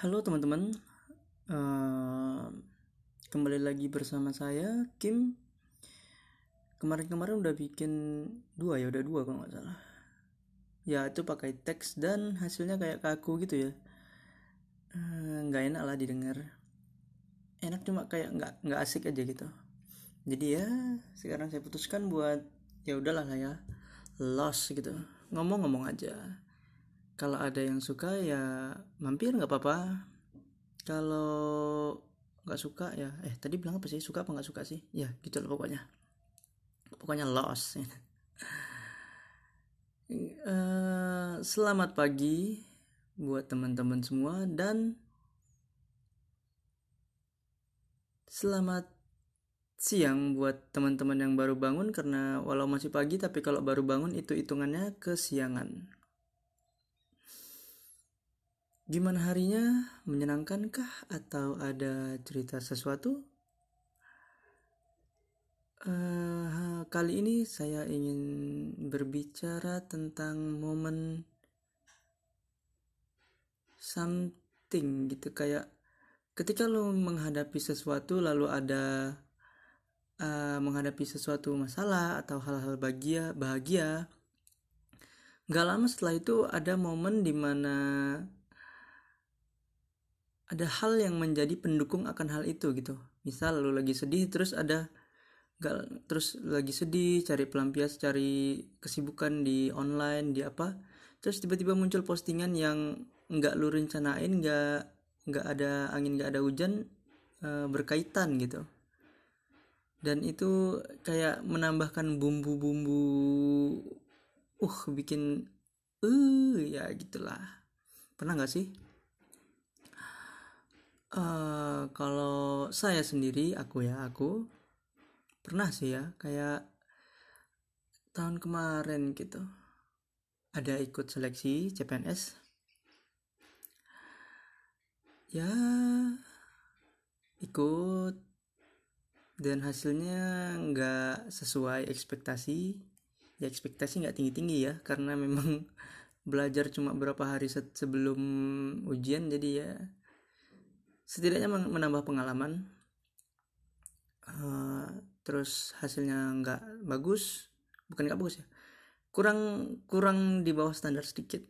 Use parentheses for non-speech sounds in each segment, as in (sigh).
Halo teman-teman, uh, kembali lagi bersama saya Kim. Kemarin-kemarin udah bikin dua ya, udah dua kalau nggak salah. Ya itu pakai teks dan hasilnya kayak kaku gitu ya. Eh, nggak uh, enak lah didengar. Enak cuma kayak nggak nggak asik aja gitu. Jadi ya sekarang saya putuskan buat ya udahlah lah ya, lost gitu. Ngomong-ngomong aja kalau ada yang suka ya mampir nggak apa-apa. Kalau nggak suka ya eh tadi bilang apa sih? Suka apa nggak suka sih? Ya gitu loh pokoknya. Pokoknya lost. Uh, (laughs) selamat pagi buat teman-teman semua dan selamat siang buat teman-teman yang baru bangun karena walau masih pagi tapi kalau baru bangun itu hitungannya kesiangan Gimana harinya? Menyenangkankah atau ada cerita sesuatu? Uh, kali ini saya ingin berbicara tentang momen something gitu kayak ketika lo menghadapi sesuatu lalu ada uh, menghadapi sesuatu masalah atau hal-hal bahagia bahagia nggak lama setelah itu ada momen di mana ada hal yang menjadi pendukung akan hal itu gitu. Misal lu lagi sedih terus ada gak terus lagi sedih cari pelampias cari kesibukan di online di apa terus tiba-tiba muncul postingan yang nggak lu rencanain nggak nggak ada angin nggak ada hujan e, berkaitan gitu. Dan itu kayak menambahkan bumbu-bumbu uh bikin uh ya gitulah. Pernah nggak sih Uh, kalau saya sendiri, aku ya, aku pernah sih ya, kayak tahun kemarin gitu, ada ikut seleksi CPNS. Ya, ikut dan hasilnya nggak sesuai ekspektasi. Ya ekspektasi nggak tinggi-tinggi ya, karena memang (laughs) belajar cuma berapa hari sebelum ujian, jadi ya setidaknya menambah pengalaman uh, terus hasilnya nggak bagus bukan nggak bagus ya kurang kurang di bawah standar sedikit.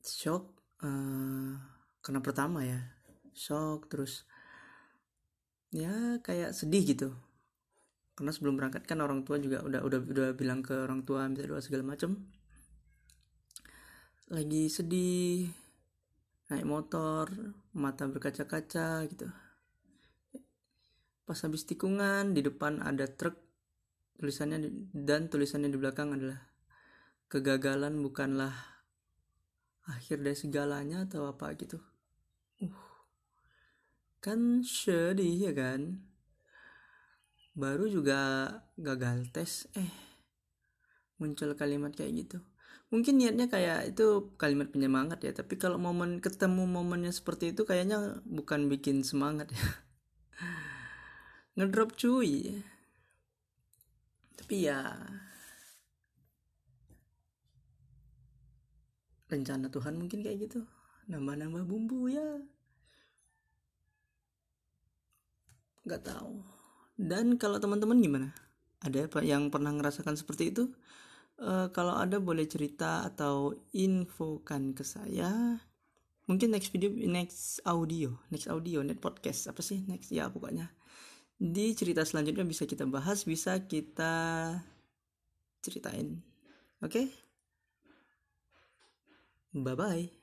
Shock uh, karena pertama ya shock terus ya kayak sedih gitu. Karena sebelum berangkat kan orang tua juga udah udah udah bilang ke orang tua bisa doa segala macam lagi sedih naik motor mata berkaca-kaca gitu. Pas habis tikungan di depan ada truk tulisannya dan tulisannya di belakang adalah kegagalan bukanlah akhir dari segalanya atau apa gitu. Uh kan sedih ya kan? Baru juga gagal tes eh muncul kalimat kayak gitu mungkin niatnya kayak itu kalimat penyemangat ya tapi kalau momen ketemu momennya seperti itu kayaknya bukan bikin semangat ya. (laughs) Ngedrop cuy. Tapi ya rencana Tuhan mungkin kayak gitu. Nambah-nambah bumbu ya. Nggak tahu. Dan kalau teman-teman gimana? Ada apa yang pernah ngerasakan seperti itu uh, kalau ada boleh cerita atau infokan ke saya mungkin next video next audio next audio next podcast apa sih? Next ya pokoknya. Di cerita selanjutnya bisa kita bahas bisa kita ceritain. Oke? Okay? bye bye